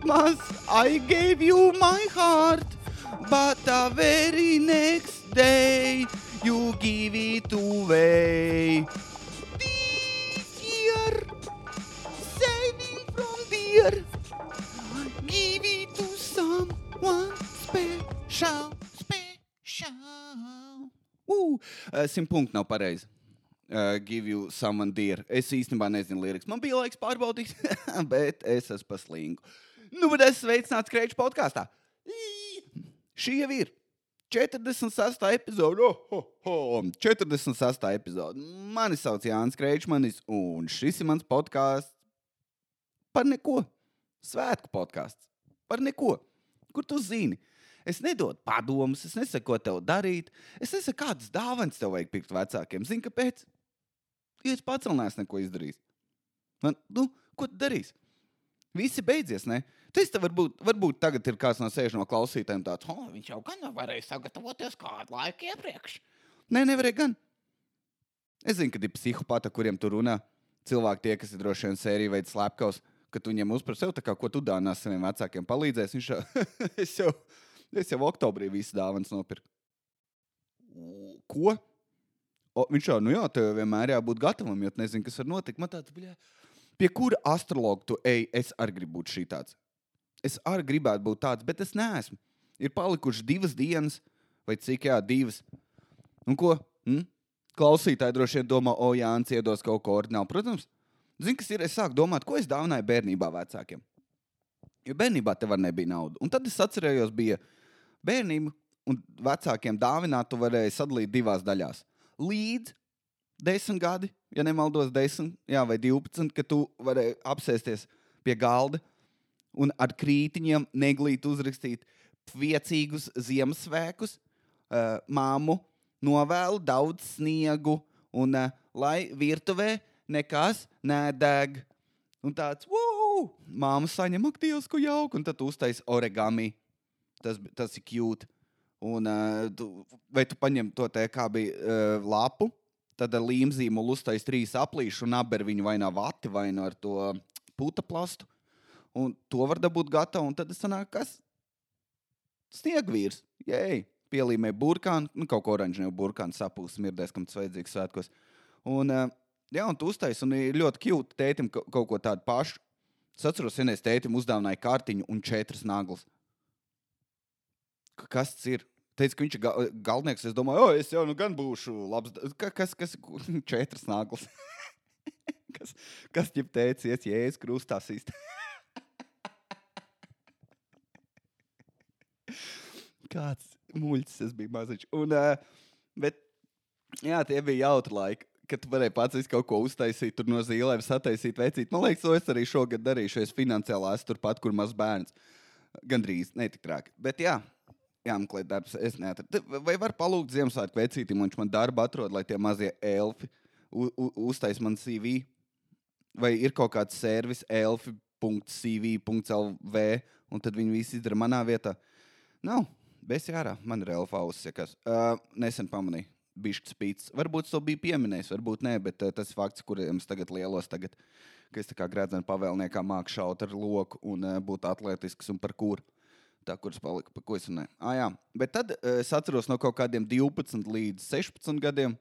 Christmas I gave you my heart, but the very next day you give it away. This year, saving from dear, give it to someone special, special. Uh, Simt punkti nav pareizi. Uh, give you someone dear. Es īstenībā nezinu lirikas. Man bija laiks pārbaudīt, bet es esmu paslīgu. Nu, bet es sveicināts Kreiča podkāstā. Šī jau ir 46. epizode. Oh, oh, oh. 46. epizode. Mani sauc Jānis Kreičmanis, un šis ir mans podkāsts par neko. Svētku podkāsts par neko. Kur tu zini? Es nedodu padomus, es nesaku, ko tev darīt. Es nesaku, kādas dāvanas tev vajag pirkt vecākiem. Zini, kāpēc? Jo es pats vēl neesmu neko izdarījis. Man, nu, ko tu darīsi? Visi beidzies, ne? Tas te varbūt, varbūt tagad ir kāds no sēž no klausītājiem tāds, oh, viņš jau gan varēja sagatavoties kādu laiku iepriekš. Nē, nevarēja gan. Es zinu, ka ir psihopāti, kuriem tu runā. Cilvēki tie, kas ir droši vien sērija veids slepkavs, ka tu viņam uzpras sev, kā, ko tu dāvinās saviem vecākiem palīdzēs. Viņš jau, es jau, es jau oktobrī visu dāvanas nopirku. Ko? O, viņš jau, nu jā, tev vienmēr jābūt gatavam, jo tu nezini, kas var notikt. Man tāds, bļā, pie kura astrologa tu ej, es arī gribu būt šī tāds. Es arī gribētu būt tāds, bet es neesmu. Ir palikušas divas dienas, vai cik, jā, divas. Un ko? Hm? Klausītāji droši vien domā, o, Jānis iedos kaut ko ordinālu. Protams, zini, kas ir. Es sāku domāt, ko es dāvināju bērnībā vecākiem. Jo bērnībā tev nebija naudas. Un tad es atcerējos, bija bērnība, un vecākiem dāvināt, tu varēji sadalīt divās daļās. Līdz 10 gadi, ja nemaldos, 10 jā, vai 12, kad tu vari apsēsties pie galda un ar krītiņiem neglīt uzrakstīt priecīgus Ziemassvētkus, uh, māmu, novēlu daudz sniegu un uh, lai virtuvē nekas nedeg. Un tāds, wow! Māma saņem aktīvs, ko jauka, un tad uztais origami. Tas, tas ir cute. Un, uh, tu, vai tu paņem to te, kā bija uh, lapu, tad ar līmzīmolu uztais trīs aplīšu un aber viņu vai no vati, vai no ar to puta plastu. Un to var dabūt gatavu, un tad es sanāku, kas? Sniegvīrs. Jēj! Pielīmē burkānu, nu, kaut ko oranžu jau burkānu sapūs, smirdēs, kam tas vajadzīgs svētkos. Un, uh, jā, un tu uztais, un ir ļoti cute tētim ka- kaut ko tādu pašu. Es atceros, senais tētim uzdāvināja kartiņu un četras naglas. Kas tas ir? Teica, ka viņš ir ga galvenais. Es domāju, o, es jau nu gan būšu labs. Ka, kas, kas, četras naglas? kas, kas ķip teica, ies jēzus krustā sīst? Kāds muļķis es biju maziņš. Un, uh, bet, jā, tie bija jautri laiki. Kad tu varēji pats kaut ko uztaisīt, tur no zīlēm sataisīt, veicīt. Man liekas, to es arī šogad darīšu. Es finansiāli esmu turpat, kur mazs bērns. Gan drīz, ne tik traki. Bet jā, jāmeklē darbs. Es neatradu. Vai var palūgt Ziemassvētku vecītim, un viņš man darbu atrod, lai tie mazie elfi uztais man CV? Vai ir kaut kāds servis elfi.cv.lv, un tad viņi visi izdara manā vietā? Nav. Besi ārā, man ir elfa ausis. Ja kas. uh, nesen pamanīju, bišķi spīts. Varbūt to bija pieminējis, varbūt nē, bet uh, tas fakts, kuriem es tagad lielos. Tagad, ka es tā kā grēdzenu pavēlniekā māku šaut ar loku un uh, būt atletisks un par kuru. Tā, kuras palika, par ko es runāju. Ah, jā. Bet tad uh, es atceros no kaut kādiem 12 līdz 16 gadiem.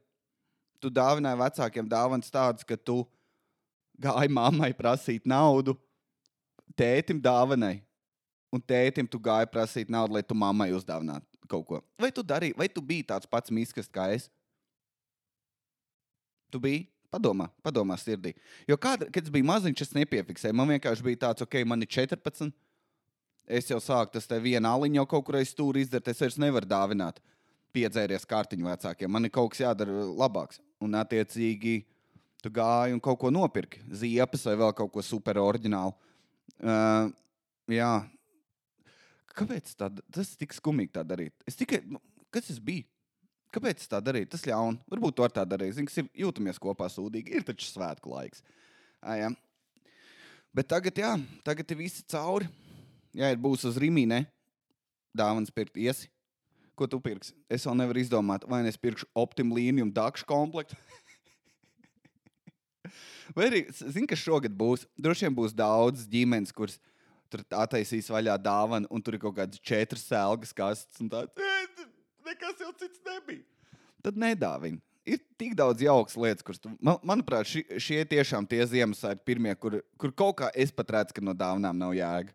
Tu dāvināji vecākiem dāvanas tādas, ka tu gāji mammai prasīt naudu, tētim dāvanai. Un tētim tu gāji prasīt naudu, lai tu mammai uzdāvinātu kaut ko. Vai tu darīji, vai tu biji tāds pats miskas kā es? Tu biji? Padomā, padomā sirdī. Jo kāda, kad es biju maziņš, es nepiefiksēju. Man vienkārši bija tāds, ok, man ir 14. Es jau sāku tas te viena aliņa jau kaut kur aiz stūra izdarīt. Es vairs nevaru dāvināt piedzēries kārtiņu vecākiem. Man ir kaut kas jādara labāks. Un, attiecīgi, tu gāji un kaut ko nopirki. Ziepes vai vēl kaut ko super oriģinālu. Uh, jā. Kāpēc tā, tas ir tik skumīgi tā darīt? Es tikai, nu, kas tas bija? Kāpēc tā darīt? Tas ļauni. Varbūt to ar tā darīt. Zini, kas ir jūtamies kopā sūdīgi. Ir taču svētku laiks. Ā, jā. Bet tagad, jā, tagad ir visi cauri. Jā, ir būs uz rīmīnē. Dāvāns pirkt iesi. Ko tu pirksi? Es vēl nevaru izdomāt, vai nu es pirkšu optimu līniju dakšu komplektu. Vai arī, zini, kas šogad būs? Droši vien būs daudz ģimenes, kuras tur attaisīs vaļā dāvanu, un tur ir kaut kādas četras sēlgas kastes, un tāds "Ē, nekas jau cits nebija. Tad nedāvini. Ir tik daudz jaukas lietas, kuras, man, manuprāt, ši, šie tiešām tie Ziemassvētki pirmie, kur, kur kaut kā es pat redzu, ka no dāvanām nav jēga.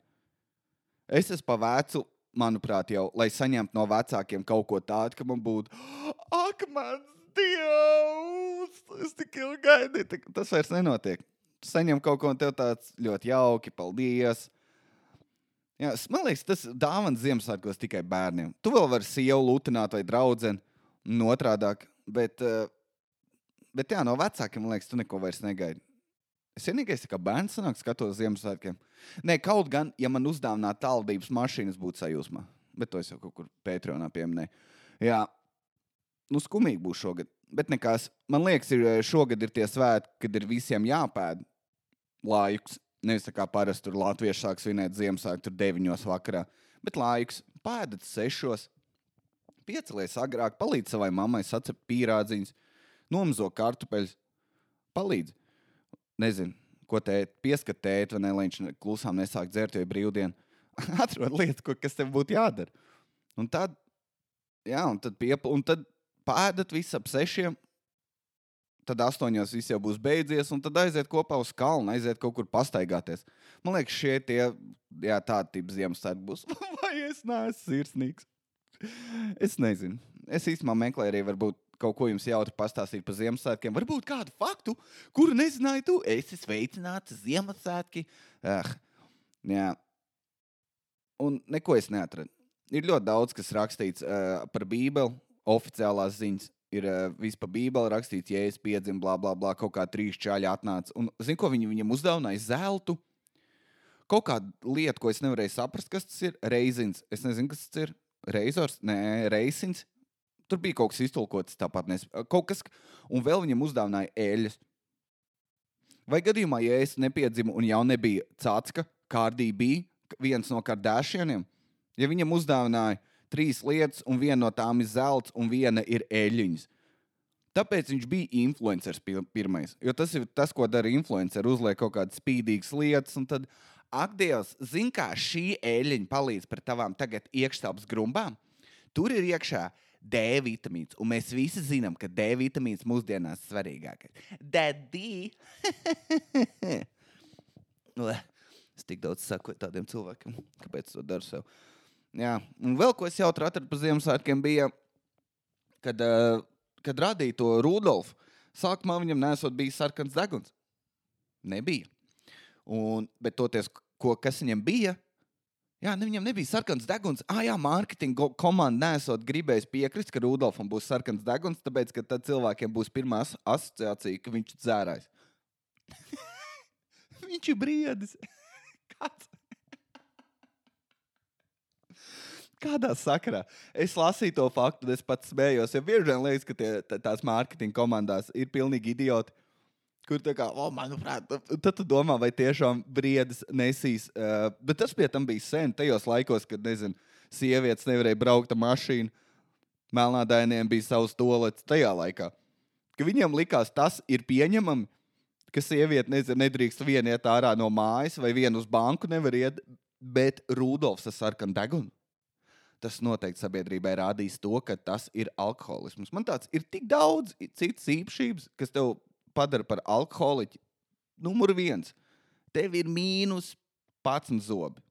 Es esmu pa vecu, manuprāt, jau, lai saņemtu no vecākiem kaut ko tādu, ka man būtu, ak, mans dievs, es tik ilgi gaidīju. Tas vairs nenotiek. Saņem kaut ko, tev tāds ļoti jauki, paldies. Jā, man liekas, tas dāvana Ziemassvētkos tikai bērniem. Tu vēl vari sievu lutināt vai draugu, un otrādāk. Bet, eh, bet jā, no vecākiem, man liekas, tu neko vairs negaidi. Es vienīgais, kā bērns, sanāk, skatos Ziemassvētkiem. Nē, kaut gan, ja man uzdāvinātu tālrunības mašīnas, būtu sajūsmā. Bet to es jau kaut kur Patreonā pieminēju. Jā, nu, skumīgi būs šogad. Bet nekas, man liekas, ir, eh, šogad ir tie svētki, kad ir visiem jāpēd laiks. Nevis tā kā parasti tur Latvieši sāk svinēt Ziemassvētku tur 9 vakarā, bet laiks pēdat 6. Piecelies agrāk, palīdz savai mammai sacept pīrādziņus, nomzo kartupeļus, palīdz. Nezinu, ko tēt, pieskatīt, vai ne, lai viņš klusām nesāk dzert, jo ir brīvdiena. Atrod lietas, ko, kas tev būtu jādara. Un tad, jā, un tad, piep, un tad pēdat visu ap sešiem. Tad astoņos viss jau būs beidzies, un tad aiziet kopā uz kalnu, aiziet kaut kur pastaigāties. Man liekas, šie tie, jā, tādi tipi Ziemassvētki būs. Vai es neesmu sirsnīgs? Es nezinu. Es īstenībā meklēju arī, varbūt kaut ko jums jautri pastāstīt par Ziemassvētkiem. Varbūt kādu faktu, kuru nezināji tu. Es esmu sveicināts Ziemassvētki. Ah, jā. Un neko es neatradu. Ir ļoti daudz, kas rakstīts uh, par Bībeli, oficiālās ziņas. Ir uh, viss par Bībeli rakstīts, ja es piedzimu, bla, bla, bla, kaut kā trīs čāļi atnāca. Un zinu, ko viņi viņam uzdāvināja zeltu. Kaut kāda lieta, ko es nevarēju saprast, kas tas ir. Reizins. Es nezinu, kas tas ir. Reizors, nē, reizins. Tur bija kaut kas iztulkots tāpat. Nes... Kaut kas, un vēl viņam uzdāvināja eļļas. Vai gadījumā, ja es nepiedzimu un jau nebija cācka, kārdī bija viens no kardēšieniem, ja viņam uzdāvināja trīs lietas, un viena no tām ir zelts, un viena ir eļļiņas. Tāpēc viņš bija influenceris pirmais. Jo tas ir tas, ko dara influenceri. Uzliek kaut kādas spīdīgas lietas, un tad, ak, Dievs, zini, kā šī eļļiņa palīdz par tavām tagad iekštelpas grumbām. Tur ir iekšā D vitamīns, un mēs visi zinām, ka D vitamīns mūsdienās ir svarīgākais. Daddy! Es tik daudz saku tādiem cilvēkiem, kāpēc to daru sev. Jā, un vēl ko es jau atradu par Ziemassvētkiem, bija, kad, uh, kad radīja to Rudolfu. Sākumā viņam nesot bijis sarkans deguns. Nebija. Un, bet toties, ko, kas viņam bija? Jā, ne, viņam nebija sarkans deguns. Ah, jā, mārketinga komanda nesot gribējis piekrist, ka Rudolfam būs sarkans deguns, tāpēc, ka tad cilvēkiem būs pirmā as asociācija, ka viņš ir dzērājs. viņš ir briedis. Kāds? Kādā sakarā? Es lasīju to faktu, un es pats smējos. Jo bieži vien liekas, ka tie, tā- tās mārketinga komandās ir pilnīgi idioti. Kur tā kā, oh, manuprāt, tad tu domā, vai tiešām briedis nesīs. Uh, bet tas pie tam bija sen, tajos laikos, kad, nezinu, sievietes nevarēja braukt ar mašīnu. Melnādainiem bija savs tolets tajā laikā. Ka viņiem likās, tas ir pieņemami, ka sieviete nezinu, nedrīkst viena iet ārā no mājas vai viena uz banku nevar iet, bet Rudolfs ar sarkanu degunu. Tas noteikti sabiedrībai rādīs to, ka tas ir alkoholisms. Man tāds ir tik daudz citas īpašības, kas tev padara par alkoholiķu. Numur viens. Tev ir mīnus 11 zobi.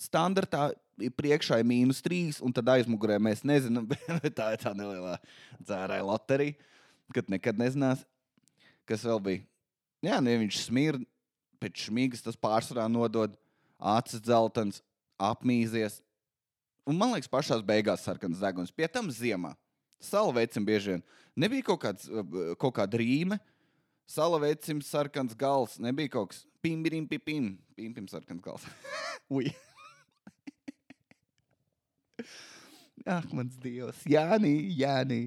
Standartā ir priekšā ir mīnus 3, un tad aizmugurē mēs nezinām, bet tā ir tā nelielā dzērāja loterija, kad nekad nezinās, kas vēl bija. Jā, ne viņš smird, pēc šmīgas tas pārsvarā nodod, acis dzeltens, apmīzies. Un man liekas, pašā beigās sarkans deguns. Pie tam ziemā. Salvecim bieži vien nebija kaut, kāds, uh, kaut kāda rīme. Salavecim sarkans gals. Nebija kaut kas pimpirim, pipim, pimpim sarkans gals. Ui. Ah, mans dievs. Jānī, Jānī.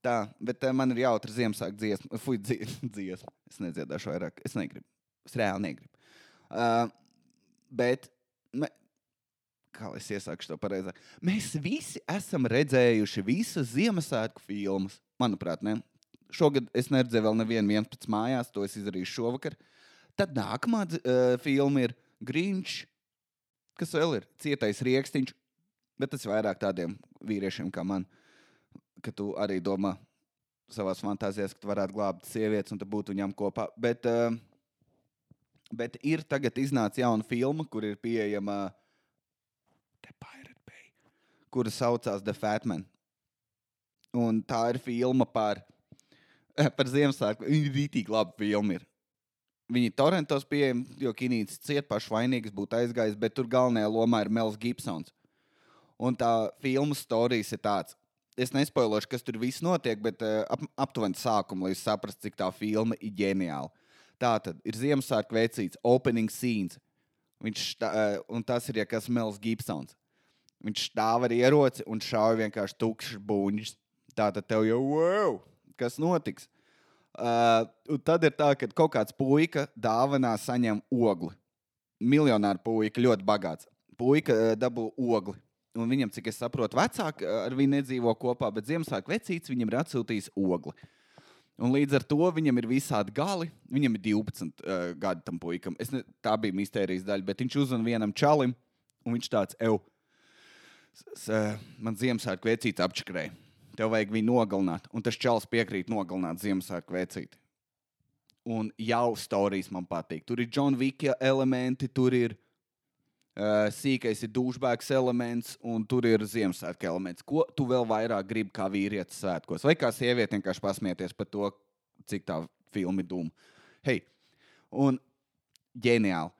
Tā, bet uh, man ir jautra Ziemassvētku dziesma. Fui, dzi- dziesma. Es nedziedāšu vairāk. Es negribu. Es reāli negribu. Uh, bet, me, kā lai es iesākšu to pareizāk, mēs visi esam redzējuši visas Ziemassvētku filmas. Manuprāt, ne? Šogad es neredzēju vēl nevienu 11 mājās, to es izdarīšu šovakar. Tad nākamā uh, filma ir Grīņš. Kas vēl ir? Cietais rīkstiņš, bet tas ir vairāk tādiem vīriešiem kā man, ka tu arī domā savā fantāzijās, ka tu varētu glābt sievietes un būtu viņām kopā. Bet, uh, bet ir tagad iznāca jauna filma, kur ir pieejama The Pirate Bay, kura saucās The Fatman. Un tā ir filma par, par Ziemassvētku. Viņa ir rītīgi laba filma. Ir. Viņi torrentos pieejami, jo Kinīts ciet pašu vainīgs būtu aizgājis, bet tur galvenajā lomā ir Mels Gibsons. Un tā filmu stāstījis ir tāds. Es nespoilošu, kas tur viss notiek, bet uh, ap, aptuveni sākumu, lai saprastu, cik tā filma ir ģeniāla. Tā tad ir Ziemassvētku veicīts, opening scenes. Viņš šta, uh, un tas ir, ja kas Mels Gibsons. Viņš stāv ar ieroci un šauj vienkārši tukšs buļbuļs. Tā tad tev jau, wow, kas notiks? Uh, tad ir tā, ka kaut kāds puika dāvanā saņem ogli. Miljonāra puika, ļoti bagāts. Puika uh, dabū ogli. Un viņam, cik es saprotu, vecāki ar viņu nedzīvo kopā, bet Ziemassvētku vecītis viņam ir atsūtījis ogli. Un līdz ar to viņam ir visādi gali. Viņam ir 12 uh, gadi tam puikam. Ne, tā bija mistērijas daļa, bet viņš uzzina vienam čalim, un viņš tāds, eju, man Ziemassvētku vecītis apčakrēja tev vajag viņu nogalināt. Un tas čels piekrīt nogalināt Ziemassvētku vecīti. Un jau stāstījis man patīk. Tur ir John Vika elementi, tur ir uh, sīkais ir dušbēks elements, un tur ir Ziemassvētku elements. Ko tu vēl vairāk gribi kā vīrietis svētkos? Vai kā sieviete vienkārši pasmieties par to, cik tā filma ir dūma? Hei, un ģeniāli.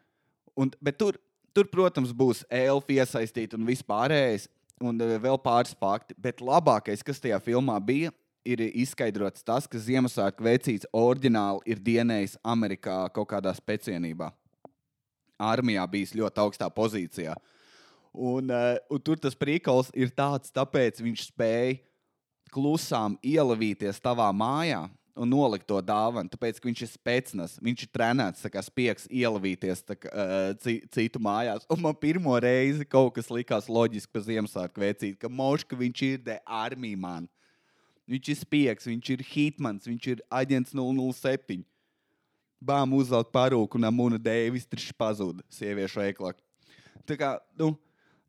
Un, bet tur, tur, protams, būs elfi iesaistīti un vispārējais un eh, vēl pāris fakti. Bet labākais, kas tajā filmā bija, ir izskaidrots tas, ka Ziemassvētku vecīts oriģināli ir dienējis Amerikā kaut kādā speciālībā. Armijā bijis ļoti augstā pozīcijā. Un, uh, un tur tas prīkals ir tāds, tāpēc viņš spēja klusām ielavīties tavā mājā un nolikt to dāvanu, tāpēc, ka viņš ir spēcīgs, viņš ir trenēts, kā spiegs ielavīties kā, uh, citu mājās. Un man pirmo reizi kaut kas likās loģiski par Ziemassvētku vecīti, ka Moška viņš ir de armija man. Viņš ir spiegs, viņš ir hitmans, viņš ir aģents 007. Bām uzvelk parūku un amuna dēvis trišķi pazuda sieviešu veiklā. Tā kā, nu,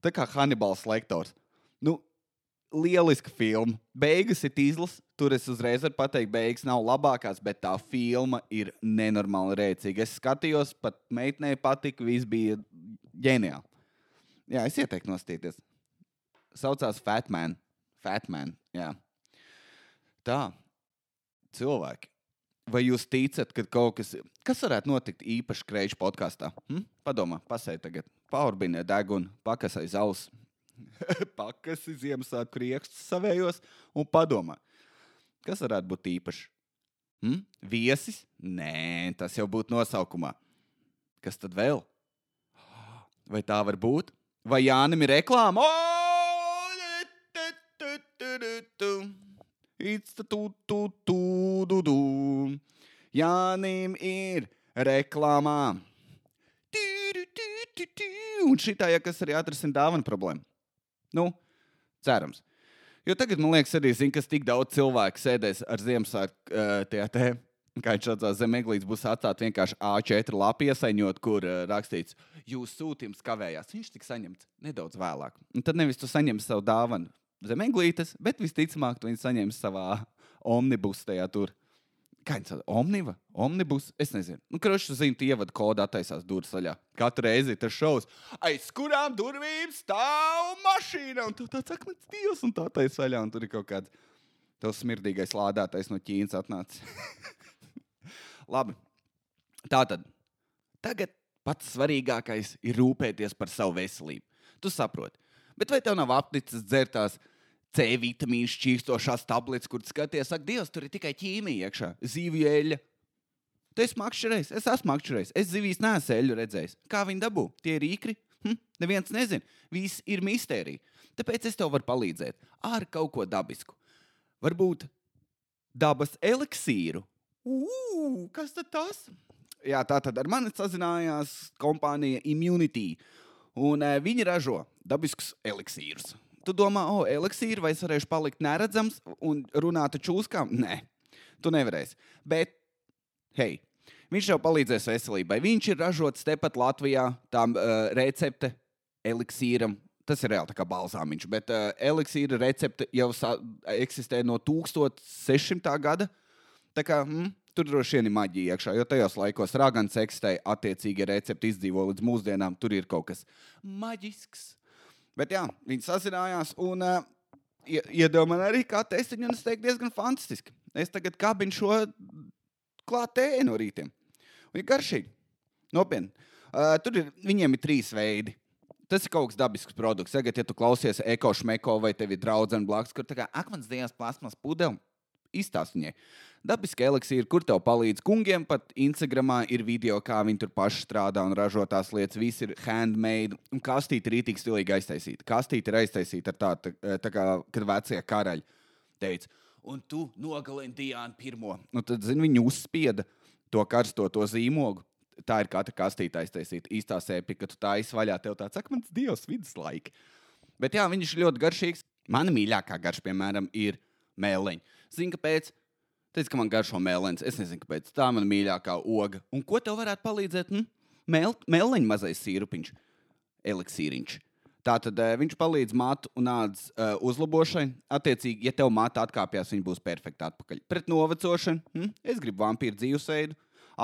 tā kā Hannibals lektors. Nu, lieliska filma. Beigas ir izlas. Tur es uzreiz varu pateikt, beigas nav labākās, bet tā filma ir nenormāli rēcīga. Es skatījos, pat meitenei patika, viss bija ģeniāli. Jā, es ieteiktu nostīties. Saucās Fatman. Fatman. Jā. Tā, cilvēki. Vai jūs ticat, ka kaut kas, kas varētu notikt īpaši krēču podkāstā? Hm? Padomā, pasēdi tagad, paurbinē degunu, pakasai zaus, pakas, Ziemassvētku rīkstus savējos un padomā, kas varētu būt īpašs. Hm? Viesis? Nē, tas jau būtu nosaukumā. Kas tad vēl? Vai tā var būt? Vai Jānis ir reklāma? Jānim ir reklāmā. Un šī tā, ja kas arī atrisinās dāvana problēmu. Nu, cerams. Jo tagad man liekas, arī zina, kas tik daudz cilvēku sēdēs ar Ziemassvētku uh, te. Kā viņš atstāja zemeglītes, būs atstāts vienkārši A4 lapu iesaņot, kur uh, rakstīts, jūsu sūtījums kavējās. Viņš tika saņemts nedaudz vēlāk. Un tad nevis tu saņem savu dāvanu zemeglītes, bet visticamāk, tu viņu saņem savā omnibus tajā tur. Kā viņš sauc? Omniva? Omnibus? Es nezinu. Nu, Krošs zina, tu ievadi kodu, attaisās durvis vaļā. Katru reizi tas šovs, aiz kurām durvīm stāv mašīna. Un tu tāds akmens dievs, un tā taisa vaļā. Un tur ir kaut kāds tavs smirdīgais lādētājs no Ķīnas atnācis. Labi. Tā tad. Tagad pats svarīgākais ir rūpēties par savu veselību. Tu saproti. Bet vai tev nav apnicis dzertās? C vitamīnu šķīstošās tabletes, kur skaties, ak, Dievs, tur ir tikai ķīmija iekšā, zivju eļļa. Tu esi makšķerējis, es esmu makšķerējis. Es zivīs neesmu eļļu redzējis. Kā viņi dabū? Tie ir īkri? Hm? Neviens nezina. Viss ir mistērija. Tāpēc es tev varu palīdzēt ar kaut ko dabisku. Varbūt dabas eliksīru. Ugh, kas tad tas? Jā, tā tad ar mani sazinājās kompānija Immunity. Un uh, viņi ražo dabiskus eliksīrus. Tu domā, o, oh, eliksīri, vai es varēšu palikt neredzams un runāt ar čūskām? Nē, tu nevarēsi. Bet, hei, viņš jau palīdzēs veselībai. Viņš ir ražots tepat Latvijā, tā uh, recepte eliksīram. Tas ir reāli tā kā balzāmiņš, bet uh, eliksīra recepte jau eksistē no 1600. gada. Tā kā, mm, tur droši vien ir maģija iekšā, jo tajos laikos ragans eksistēja, attiecīgi recepti izdzīvo līdz mūsdienām. Tur ir kaut kas maģisks. Bet jā, viņi sazinājās un uh, iedeva man arī kā testiņu, un es teiktu, diezgan fantastiski. Es tagad kabinu šo klāt tēju no. Un ir garšīgi. Nopietni. Uh, tur ir, viņiem ir trīs veidi. Tas ir kaut kas dabisks produkts. Tagad, ja tu klausies ekošmeko vai tev ir draudzene blakus, kur tā kā akmens dienas plasmas pudele, izstāst viņai. Dabiski eliksīri, kur tev palīdz kungiem, pat Instagramā ir video, kā viņi tur paši strādā un ražo tās lietas. Viss ir handmade, un kastīte ir rītīgi stilīgi aiztaisīta. Kastīte ir aiztaisīta ar tādu, tā, tā kā, kad vecie karaļi teica, un tu nogalini Diānu pirmo. Nu, tad, zini, viņi uzspieda to karsto to zīmogu. Tā ir katra kastīte aiztaisīta. Īstā sēpja, ka tu tā izvaļā, tev tāds akmens dievs viduslaika. Bet jā, viņš ir ļoti garšīgs. Mana mīļākā garša, piemēram, ir mēliņa. Zini, kāpēc? Teic, ka man garšo mēlēns. Es nezinu, kāpēc. Tā ir mana mīļākā oga. Un ko tev varētu palīdzēt? Hm? Mēl, mēliņa mazais sīrupiņš, eliksīriņš. Tātad uh, viņš palīdz mātu un ādas uh, uzlabošanai. Attiecīgi, ja tev māte atkāpjas, viņa būs perfekta atpakaļ. Pret novecošanu, hm? es gribu vampīru dzīvesveidu,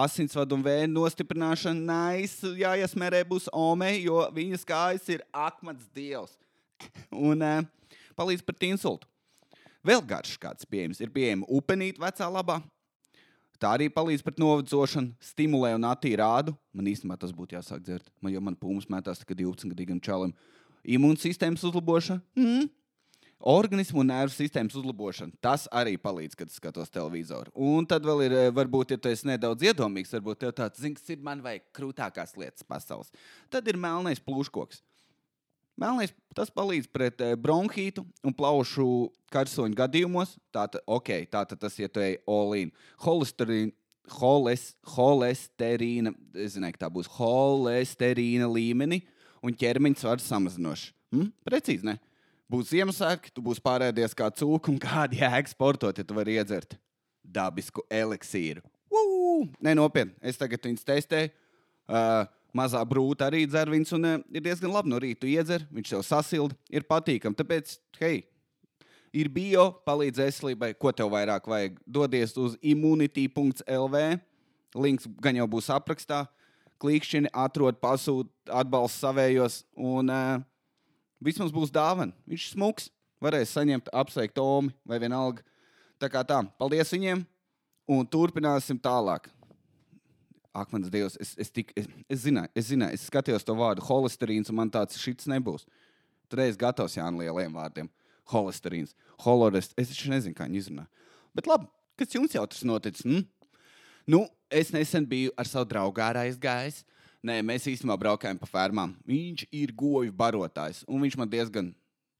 asinsvadu un vēju nostiprināšanu. Nais, jāiesmērē būs ome, jo viņas kājas ir akmens dievs. un uh, palīdz pret insultu. Vēl garš kāds pieejams. Ir pieejama upenīte vecā labā. Tā arī palīdz pret novecošanu, stimulē un attīra ādu. Man īstenībā tas būtu jāsāk dzert. Man jau man pūmas metās tikai 12 gadīgam čalim. Imūnsistēmas uzlabošana, mm. organismu un nervu sistēmas uzlabošana. Tas arī palīdz, kad skatos televizoru. Un tad vēl ir, eh, varbūt, ja tu esi nedaudz iedomīgs, varbūt tev tāds, zini, kas ir man vajag krūtākās lietas pasaules. Tad ir melnais plūškoks. Melnais tas palīdz pret eh, bronhītu un plaušu karsoņu gadījumos. Tātad, ok, tātad tas ir ja olīna. Holesterīna, holes, holesterīna, ka tā būs holesterīna līmeni un ķermeņa svars samazinošs. Hm? Precīzi, ne? Būs Ziemassvētki, tu būsi pārēdies kā cūka un kāda jēga sportot, ja tu vari iedzert dabisku eliksīru. Nē, nopietni, es tagad viņus testēju. Uh, mazā brūta arī dzer viņus, un uh, ir diezgan labi no rīta iedzer, viņš jau sasilda, ir patīkami. Tāpēc, hei, ir bio, palīdz veselībai, ko tev vairāk vajag. Dodies uz immunity.lv, links gan jau būs aprakstā, klikšķini, atrod, pasūti, atbalsta savējos, un uh, vismaz būs dāvana. Viņš smuks, varēs saņemt, apsveikt Tomi vai vienalga. Tā kā tā, paldies viņiem, un turpināsim tālāk. Ak, mans Dievs, es, es, tik, es, es, zināju, es zināju, es skatījos to vārdu holesterīns, un man tāds šits nebūs. Tad es gatavs Jānis lieliem vārdiem. Holesterīns, holorest, es taču nezinu, kā viņi izrunā. Bet labi, kas jums jau tas noticis? Hm? Nu, es nesen biju ar savu draugu ārā aizgājis. Nē, mēs īstenībā braukājām pa fermām. Viņš ir goju barotājs, un viņš man diezgan,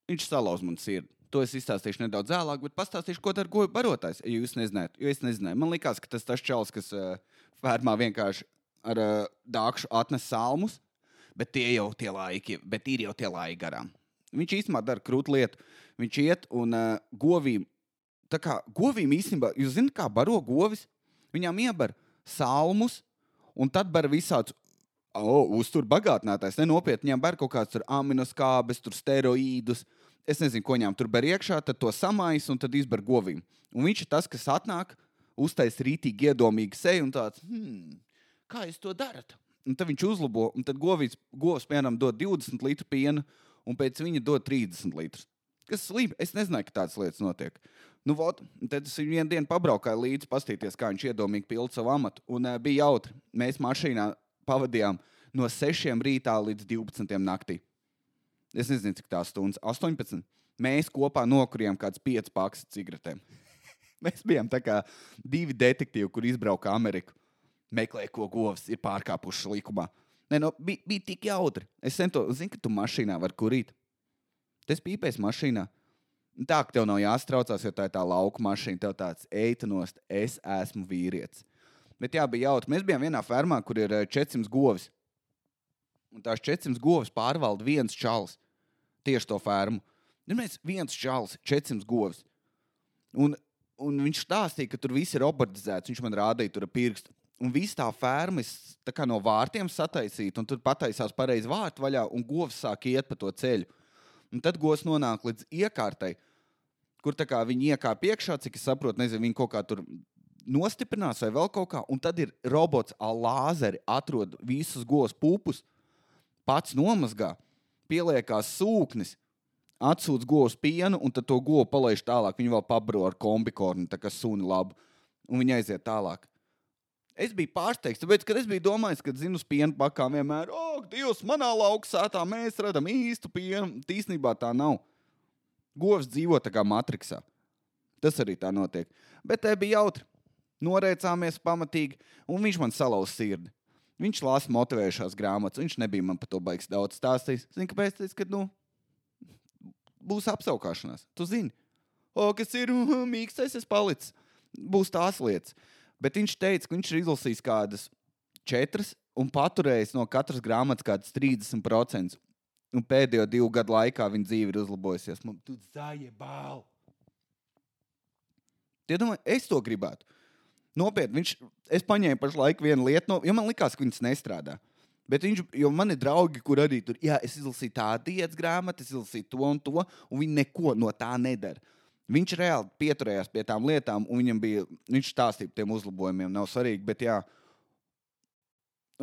viņš salauz man sirdi. To es izstāstīšu nedaudz vēlāk, bet pastāstīšu, ko dara goju barotājs. Ja jūs nezināt, jo es nezināju. Man liekas, ka tas tas čels, kas uh, fermā vienkārši ar uh, dākšu atnes salmus, bet tie jau tie laiki, bet ir jau tie laiki garām. Viņš īstenībā dara krūtu lietu. Viņš iet un uh, govīm, tā kā govīm īstenībā, jūs zināt, kā baro govis, viņām iebar salmus un tad bar visādus. Oh, uztur bagātinātājs, nenopietni ber kaut kādas aminoskābes, steroīdus. Es nezinu, ko viņam tur ber iekšā, tad to samais un tad izber govīm. Un viņš ir tas, kas atnāk, uztais rītīgi iedomīgi seju un tāds, hmm, kā jūs to darat? Un tad viņš uzlabo, un tad govs, govs piemēram, dod 20 litru piena, un pēc viņa dod 30 litrus. Kas slīd? Es nezināju, ka tādas lietas notiek. Nu, vot, tad es vienu dienu pabraukāju līdzi, paskatīties, kā viņš iedomīgi pilda savu amatu. Un uh, bija jautri. Mēs mašīnā pavadījām no 6 rītā līdz 12 naktī. Es nezinu, cik tās stundas, 18. Mēs kopā nokurījām kāds 5 pakas cigaretēm. Mēs bijām divi detektīvi, kur izbrauka Ameriku. Meklēja, ko govs ir pārkāpuši likumā. Nē, no, bija, bija tik jautri. Es centos, zinu, ka tu mašīnā vari kurīt. Tas pīpēs mašīnā. Tā, ka tev nav jāstraucās, jo tā ir tā lauka mašīna. Tev tāds eitanost, es esmu vīrietis. Bet jā, bija jautri. Mēs bijām vienā fermā, kur ir 400 eh, govis. Un tās 400 govis pārvalda viens čalis. Tieši to fermu. Un nu, mēs viens čalis, 400 govis. Un, un viņš stāstīja, ka tur viss ir robotizēts. Viņš man rādīja, tur ir pirksts. Un viss tā ferma tā no vārtiem sataisīta, un tur pataisās pareizi vārtu vaļā, un govs sāk iet pa to ceļu. Un tad govs nonāk līdz iekārtai, kur viņi iekāpa iekšā, cik es saprotu, nezinu, viņi kaut kā tur nostiprinās vai vēl kaut kā. Un tad ir robots ar lāzeri, atrod visus govs pupus, pats nomazgā, pieliekās sūknis, atsūdz govs pienu, un tad to govu palaiž tālāk. Viņi vēl pabro ar kombikornu, tā kā suni labu, un viņi aiziet tālāk. Es biju pārsteigts, tāpēc, kad es biju domājis, ka zinu, piena pakām vienmēr, oh, Dievs, manā lauksātā mēs redzam īstu pienu. Tīsnībā tā nav. Govs dzīvo tā kā matricā. Tas arī tā notiek. Bet te bija jautri. Noreicāmies pamatīgi, un viņš man salauz sirdi. Viņš lasa motivējušās grāmatas. Viņš nebija man par to baigs daudz stāstījis. Zini, kāpēc? Tāpēc, ka, nu, būs apskaukšanās. Tu zini, o, kas ir mīkstais, es palicis. Būs tās lietas. Bet viņš teica, ka viņš ir izlasījis kādas četras un paturējis no katras grāmatas kādas 30%. Un pēdējo divu gadu laikā viņa dzīve ir uzlabojusies. Man tur zāja bāli. Ja domāju, es to gribētu. Nopietni, viņš, es paņēmu pašlaik vienu lietu, no, jo man likās, ka viņas nestrādā. Bet viņš, jo man ir draugi, kur arī tur, jā, es izlasīju tādu diētu grāmatu, es izlasīju to un to, un viņi neko no tā nedara. Viņš reāli pieturējās pie tām lietām, un viņam bija, viņš stāstīja par tiem uzlabojumiem, nav svarīgi. Bet, jā,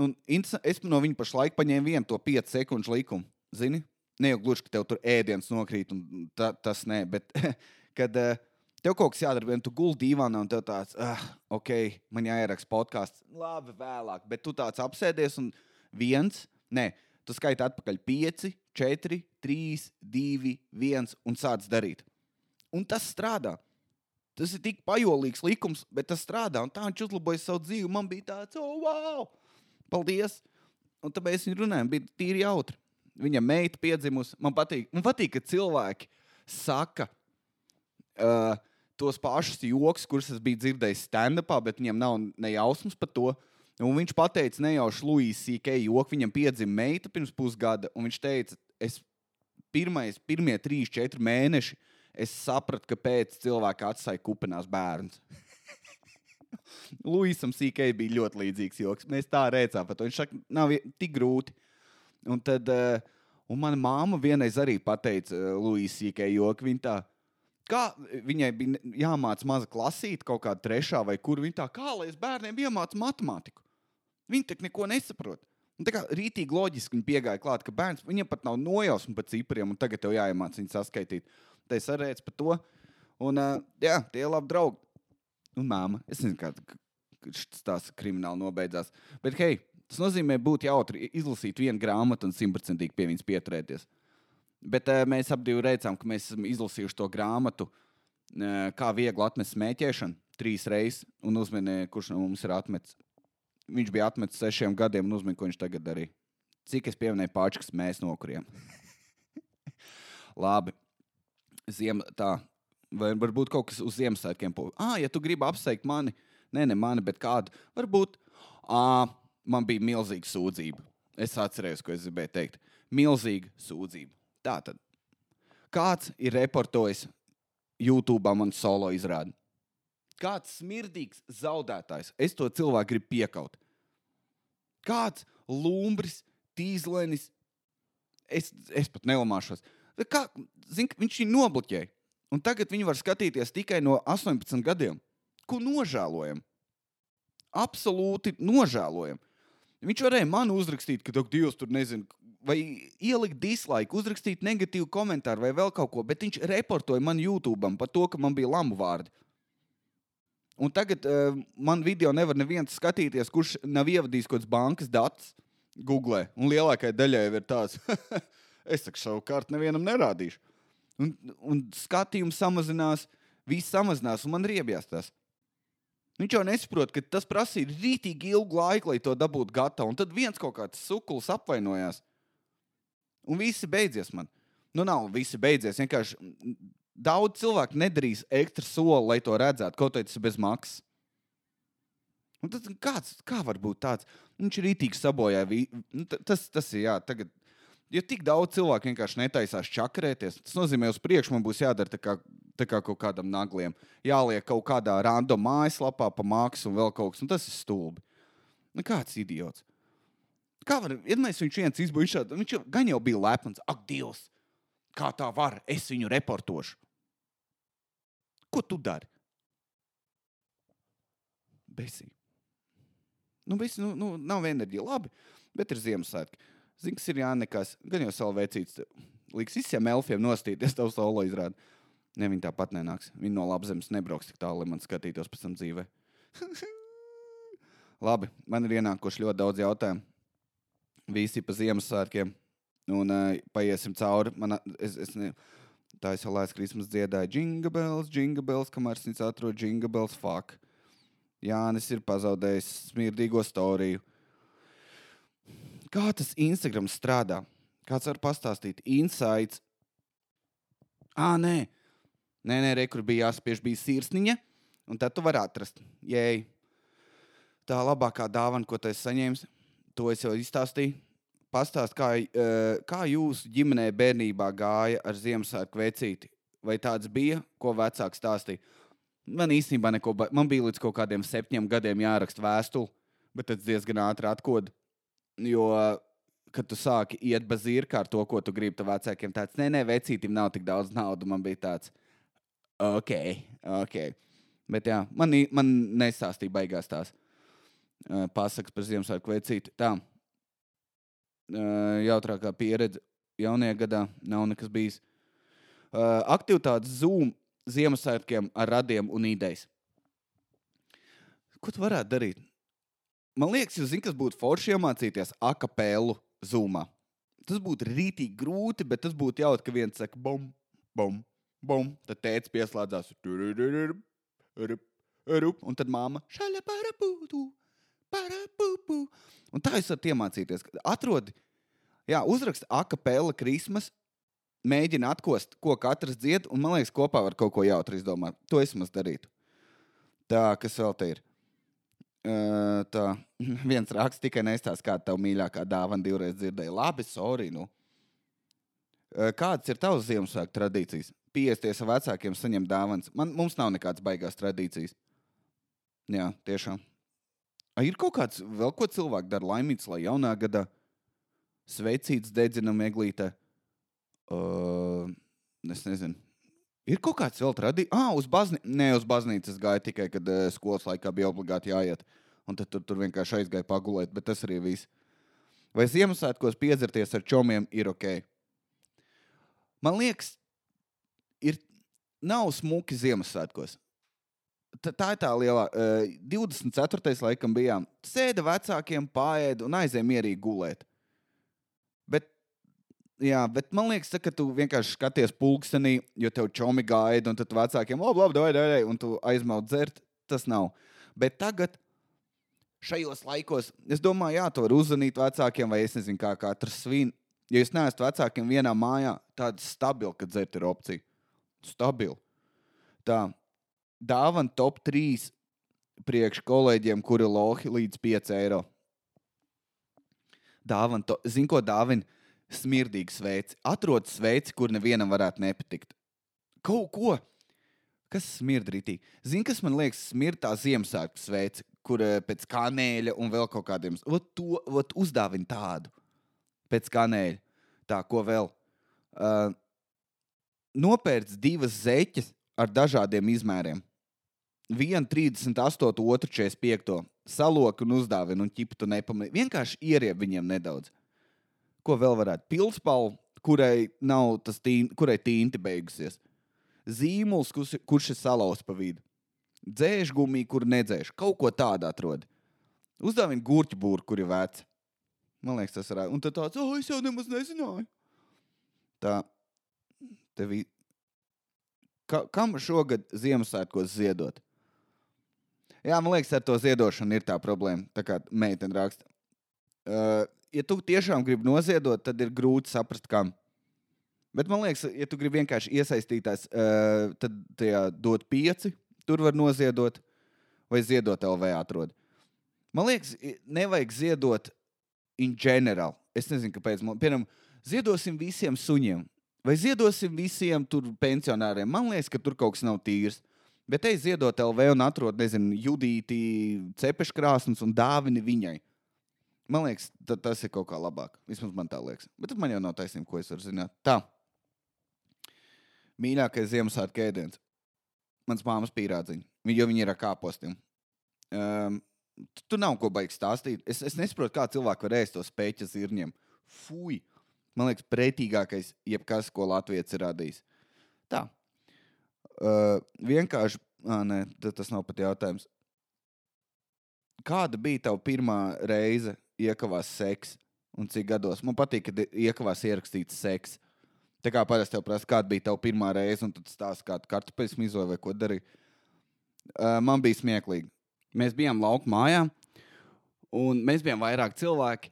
un es no viņa pašlaik paņēmu vienu to 5 sekundžu likumu. Zini, ne jau gluži, ka tev tur ēdiens nokrīt, un ta, tas nē, bet kad uh, tev kaut kas jādara, un tu guldi divānā, un tev tāds, ah, ok, man jāieraksta podkāsts, labi, vēlāk, bet tu tāds apsēdies un viens, nē, tu skaiti atpakaļ 5, 4, 3, 2, 1 un sāc darīt. Un tas strādā. Tas ir tik pajolīgs likums, bet tas strādā. Un tā viņš uzlaboja savu dzīvi. Man bija tāds, oh, wow! Paldies! Un tāpēc viņi runāja, bija tīri jautri. Viņa meita piedzimusi. Man patīk, man patīk ka cilvēki saka uh, tos pašus joks, kurus es biju dzirdējis stand-upā, bet viņiem nav ne jausmas par to. Un viņš teica, nejauši Luisas C.K. joku. Viņam piedzima meita pirms pusgada, un viņš teica, es pirmais, pirmie trīs, četri mēneši es sapratu, kāpēc cilvēki atstāja kupinās bērns. Luisam Sīkai bija ļoti līdzīgs joks. Mēs tā redzējām, bet viņš saka, nav tik grūti. Un tad, uh, un mana māma vienreiz arī pateica uh, Luisam Sīkai joku. Viņa tā, kā viņai bija jāmācās maza klasīte, kaut kāda trešā vai kur viņa tā, kā lai es bērniem iemācītu matemātiku. Viņi tak neko nesaprot. Un tā kā rītīgi loģiski viņi piegāja klāt, ka bērns viņam pat nav nojausma par cipriem, un tagad tev jāiemācās viņu saskaitīt. Tā ir sarēdz par to. Un, uh, jā, tie ir labi draugi. Un māma, es nezinu, kā tas krimināli nobeidzās. Bet, hei, tas nozīmē būt jautri, izlasīt vienu grāmatu un simtprocentīgi pie viņas pieturēties. Bet uh, mēs abi redzam, ka mēs esam izlasījuši to grāmatu, uh, kā viegli atmest smēķēšanu, trīs reizes, un uzmanīja, kurš no mums ir atmetis. Viņš bija atmetis sešiem gadiem, un uzmanīja, ko viņš tagad darīja. Cik es pieminēju pārčiks, mēs nokuriem. Labi. Ziem, tā, vai varbūt kaut kas uz Ziemassvētkiem. Ah, ja tu gribi apsveikt mani, ne, ne mani, bet kādu, varbūt ah, man bija milzīga sūdzība. Es atceros, ko es gribēju teikt. Milzīga sūdzība. Tā tad. Kāds ir reportojis YouTube man solo izrādi? Kāds smirdīgs zaudētājs. Es to cilvēku gribu piekaut. Kāds lumbris, tīzlenis. Es, es pat nelamāšos. Kā, zin, viņš viņu nobloķēja. Un tagad viņi var skatīties tikai no 18 gadiem. Ko nožēlojam? Absolūti nožēlojam. Viņš varēja man uzrakstīt, ka Dievs tur nezina, vai ielikt dislike, uzrakstīt negatīvu komentāru vai vēl kaut ko, bet viņš reportoja man YouTube par to, ka man bija lambu vārdi. Un tagad uh, man video nevar neviens skatīties, kurš nav ievadījis kaut kādas bankas datus Google. Un lielākajai daļai ir tāds, Es saku, savukārt nevienam nerādīšu. Un, un skatījums samazinās, viss samazinās, un man riebjās tas. Viņš jau nesaprot, ka tas prasīja rītīgi ilgu laiku, lai to dabūtu gatavu. Un tad viens kaut kāds sukulis apvainojās. Un viss beidzies man. Nu, nav visi beidzies. Vienkārši daudz cilvēku nedarīs ekstra soli, lai to redzētu, kaut arī tas ir bez maksas. Un tad, kāds, kā var būt tāds? Viņš ir rītīgi sabojājis. Nu, tas, tas ir jā, tagad ja tik daudz cilvēku vienkārši netaisās čakarēties, tas nozīmē, uz priekšu man būs jādara tā kā, tā kā kaut kādam nagliem. Jāliek kaut kādā random mājaslapā, pa mākslu un vēl kaut kas, un tas ir stulbi. Nu, kāds idiots. Kā var, iedomājieties, viņš viens izbūvēja, viņš jau, gan jau bija lepns. Ak, Dievs, kā tā var? Es viņu reportošu. Ko tu dari? Besī. Nu, visi, nu, nu, nav enerģija, labi, bet ir Ziemassvētki. Zini, kas ir jānekas. Gan jau savu vecītu liks visiem elfiem nostīties, tev solo izrāda. Ne, viņi tāpat nenāks. Viņi no labzemes nebrauks tik tālu, lai man skatītos pēc tam dzīvē. Labi, man ir ienākuši ļoti daudz jautājumu. Visi pa Ziemassvētkiem. Un uh, paiesim cauri. Man, es, es ne, tā es jau lēsu Krismas dziedāju. Jingle bells, kamēr es atrodu jingle bells, fuck. Jānis ir pazaudējis smirdīgo storiju. Kā tas Instagram strādā? Kāds var pastāstīt? Insights. Ah, nē, nē, nē re, kur bija jāspiež, bija sirsniņa, un tad tu vari atrast. Jēj, tā labākā dāvana, ko tu esi saņēmis, to es jau izstāstīju. Pastāst, kā, kā jūsu ģimenē bērnībā gāja ar Ziemassvētku vecīti? Vai tāds bija, ko vecāks stāstīja? Man īstenībā neko, man bija līdz kaut kādiem septiņiem gadiem jāraksta vēstule, bet tas diezgan ātri atkoda. Jo, kad tu sāki iet bazīrkā ar to, ko tu gribi, tad vecākiem tāds, nē, nē, vecītim nav tik daudz naudas. Man bija tāds, ok, ok. Bet jā, man, man nesāstīja baigās tās uh, pasakas par Ziemassvētku vecīti. Tā, jautrākā pieredze jaunajā gadā nav nekas bijis. Aktivitātes Zoom Ziemassvētkiem ar radiem un idejas. Ko tu varētu darīt? Man liekas, jūs zināt, kas būtu forši iemācīties akapelu zūmā. Tas būtu rītīgi grūti, bet tas būtu jautri, ka viens saka, bum, bum, bum. Tad tēvs pieslēdzās, un tad māma šāda parapūtu. Un tā jūs varat iemācīties. Atrodi, jā, uzrakst akapela krismas, mēģina atkost, ko katrs dzied, un man liekas, kopā var kaut ko jautru izdomāt. To es maz darītu. Tā, kas vēl te ir? Uh, tā viens raksts tikai nestāsta, kāda tev mīļākā dāvana divreiz dzirdēja. Labi, sorry. Nu. Uh, kādas ir tavas Ziemassvētku tradīcijas? Piesties ar vecākiem, saņemt dāvanas. Man, mums nav nekādas baigās tradīcijas. Jā, tiešām. A, ir kaut kāds vēl ko cilvēks dara laimīgs, lai jaunā gadā sveicīts dedzinam eglītē. Uh, es nezinu. Ir kaut kāds vēl tradīcija. Ah, uz baznīcu. Nē, uz baznīcu es gāju tikai, kad uh, skolas laikā bija obligāti jāiet. Un tad tur, tur vienkārši aizgāja pagulēt, bet tas arī viss. Vai Ziemassvētkos piedzerties ar čomiem ir ok? Man liekas, ir, nav smuki Ziemassvētkos. Tā, tā ir tā lielā. Uh, 24. laikam bijām. Sēda vecākiem, pārieda un aizēja mierīgi gulēt. Jā, bet man liekas, ka tu vienkārši skaties pulkstenī, jo tev čomi gaida, un tad vecākiem labi, labi, dod, dod, un tu aizmaut dzert. Tas nav. Bet tagad, šajos laikos, es domāju, jā, to var uzzvanīt vecākiem, vai es nezinu, kā katrs svin. Ja jūs neesat vecākiem vienā mājā, tāda stabila, ka dzert ir opcija. Stabila. Tā, dāvana top 3 priekš kolēģiem, kuri lohi līdz 5 eiro. Dāvana, to, zin, ko dāvina? smirdīgu sveici. Atrod sveici, kur nevienam varētu nepatikt. Kaut ko, kas smird rītīgi. Zini, kas man liekas, smird tā Ziemassvētku sveici, kur eh, pēc kanēļa un vēl kaut kādiem. Ot, to ot, uzdāvina tādu pēc kanēļa. Tā, ko vēl? Uh, nopērts divas zeķes ar dažādiem izmēriem. Vienu 38, otru 45. Saloku un uzdāvinu, un ķipu tu nepamanīji. Vienkārši ieriebi viņiem nedaudz. Ko vēl varētu? Pilspālu, kurai nav tas tīn, kurai tīnti beigusies. Zīmols, kurš, kurš ir salauzts pa vidu. Dzēžgumija, kur nedzēš. Kaut ko tādu atrod. Uzdāvina gurķu būru, kur ir vecs. Man liekas, tas varētu. Un tad tāds, oh, es jau nemaz nezināju. Tā, tev ir. Ka, kam šogad Ziemassvētkos ziedot? Jā, man liekas, ar to ziedošanu ir tā problēma. Tā kā meitene raksta. Uh, ja tu tiešām gribi noziedot, tad ir grūti saprast, kam. Bet man liekas, ja tu gribi vienkārši iesaistīties, uh, tad tajā dot pieci, tur var noziedot, vai ziedot LV atrod. Man liekas, nevajag ziedot in general. Es nezinu, kāpēc. Man, piemēram, ziedosim visiem suņiem, vai ziedosim visiem tur pensionāriem. Man liekas, ka tur kaut kas nav tīrs. Bet ej ziedot LV un atrod, nezinu, judīti, cepešu krāsnes un dāvini viņai. Man liekas, ta, tas ir kaut kā labāk. Vismaz man tā liekas. Bet man jau nav taisnība, ko es varu zināt. Tā. Mīļākais Ziemassvētku ēdiens. Mans māmas pīrādziņa. Jo viņi ir ar kāpostiem. Um, tu nav ko baigt stāstīt. Es, es nesaprotu, kā cilvēki var ēst to spēķu zirņiem. Fui! Man liekas, pretīgākais, jebkas, ko Latvijas ir radījis. Tā. Uh, vienkārši, ah, nē, tas nav pat jautājums. Kāda bija tava pirmā reize iekavās seks? Un cik gados? Man patīk, kad iekavās ierakstīts seks. Tā kā parasti tev prasa, kāda bija tava pirmā reize, un tad stāsta, kādu kartupeļu mizoju vai ko darīji. Uh, man bija smieklīgi. Mēs bijām lauku mājā, un mēs bijām vairāk cilvēki.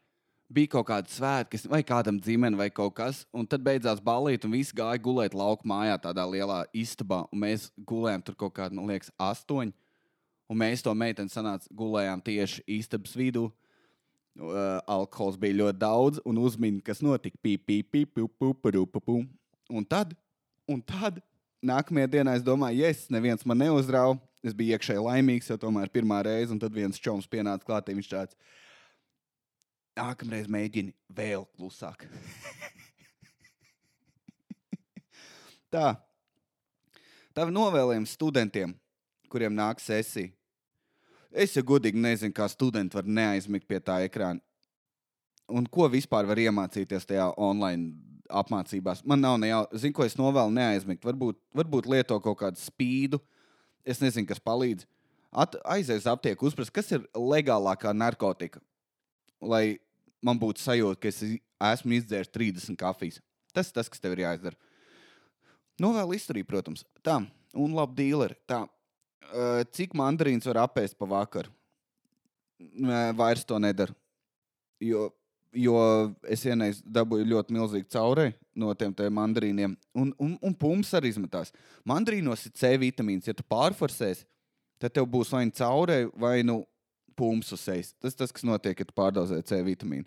Bija kaut kāda svētki, vai kādam dzimene, vai kaut kas. Un tad beidzās balīt, un visi gāja gulēt lauku mājā, tādā lielā istabā. Un mēs gulējām tur kaut kādā, man liekas, astoņi. Un mēs to meiteni sanācām, gulējām tieši istabas vidū. Uh, alkohols bija ļoti daudz, un uzmini, kas notika. Pīp, pīp, pīp, pīp, pīp, pīp. Un tad, un tad, nākamajā dienā es domāju, ja es neviens man neuzrauga, es biju iekšēji laimīgs, jo tomēr pirmā reize, un tad viens čoms pienāca klāt, viņš tāds - nākamreiz mēģini vēl klusāk. Tā. Tā ir novēlējums studentiem, kuriem nāk sesija. Es jau godīgi nezinu, kā studenti var neaizmigt pie tā ekrāna. Un ko vispār var iemācīties tajā online apmācībās? Man nav ne jau, zinu, ko es novēlu neaizmigt. Varbūt, varbūt lieto kaut kādu spīdu, es nezinu, kas palīdz. At, aizies aptieku, uzprast, kas ir legālākā narkotika. Lai man būtu sajūta, ka es esmu izdzēris 30 kafijas. Tas ir tas, kas tev ir jāizdara. Novēlu izturību, protams. Tā, un labi dīleri. Tā, uh, cik mandarīns var apēst pa vakaru? Vairs to nedaru. Jo, jo es vienreiz dabūju ļoti milzīgu caurēju no tiem mandarīniem, un, un, un pumps arī izmetās. Mandarīnos ir C vitamīns. Ja tu pārforsēsi, tad tev būs vai nu caurēji, vai nu pumps uz sejas. Tas tas, kas notiek, kad pārdozē C vitamīnu.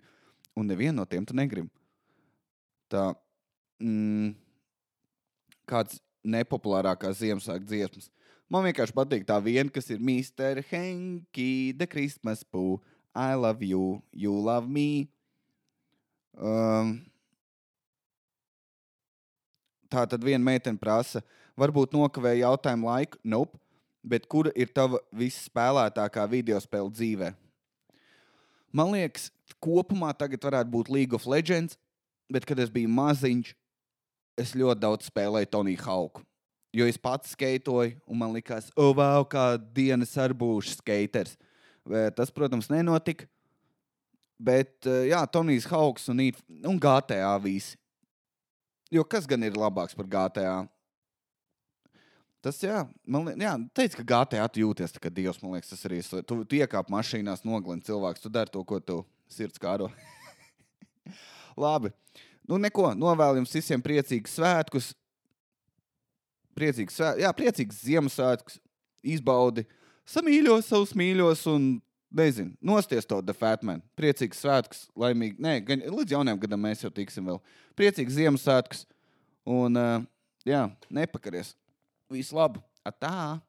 Un nevienu no tiem tu negribi. Tā, mm, kāds nepopulārākās Ziemassvētku dziesmas. Man vienkārši patīk tā viena, kas ir Mr. Henki, The Christmas Pooh, I love you, you love me. Um, tā tad viena meitene prasa, varbūt nokavēja jautājumu laiku, nope, bet kura ir tava visspēlētākā video spēle dzīvē? Man liekas, kopumā tagad varētu būt League of Legends, bet kad es biju maziņš, es ļoti daudz spēlēju Toniju Hauku. Jo es pats skaitoju, un man liekas, oh, wow, kā dienas ar būšu skaters. Tas, protams, nenotika. Bet, jā, Tonijs Hauks un, un GTA visi. Jo kas gan ir labāks par GTA? Tas, jā, man liekas, teica, ka GTA tu jūties tā kā dievs. Man liekas, tas arī ir. Tu, tu iekāp mašīnās, noglini cilvēks, tu dari to, ko tu sirds kāro. Labi. Nu, neko. Novēlu jums visiem priecīgus svētkus priecīgs, jā, priecīgs Ziemassvētkus, izbaudi, samīļo savus mīļos un, nezinu, nosties to defatmanu. Priecīgs svētkus, laimīgi, nē, gan, līdz jaunajam gadam mēs jau tiksim vēl. Priecīgs Ziemassvētkus un, uh, jā, nepakaries. Visu labu! Atā!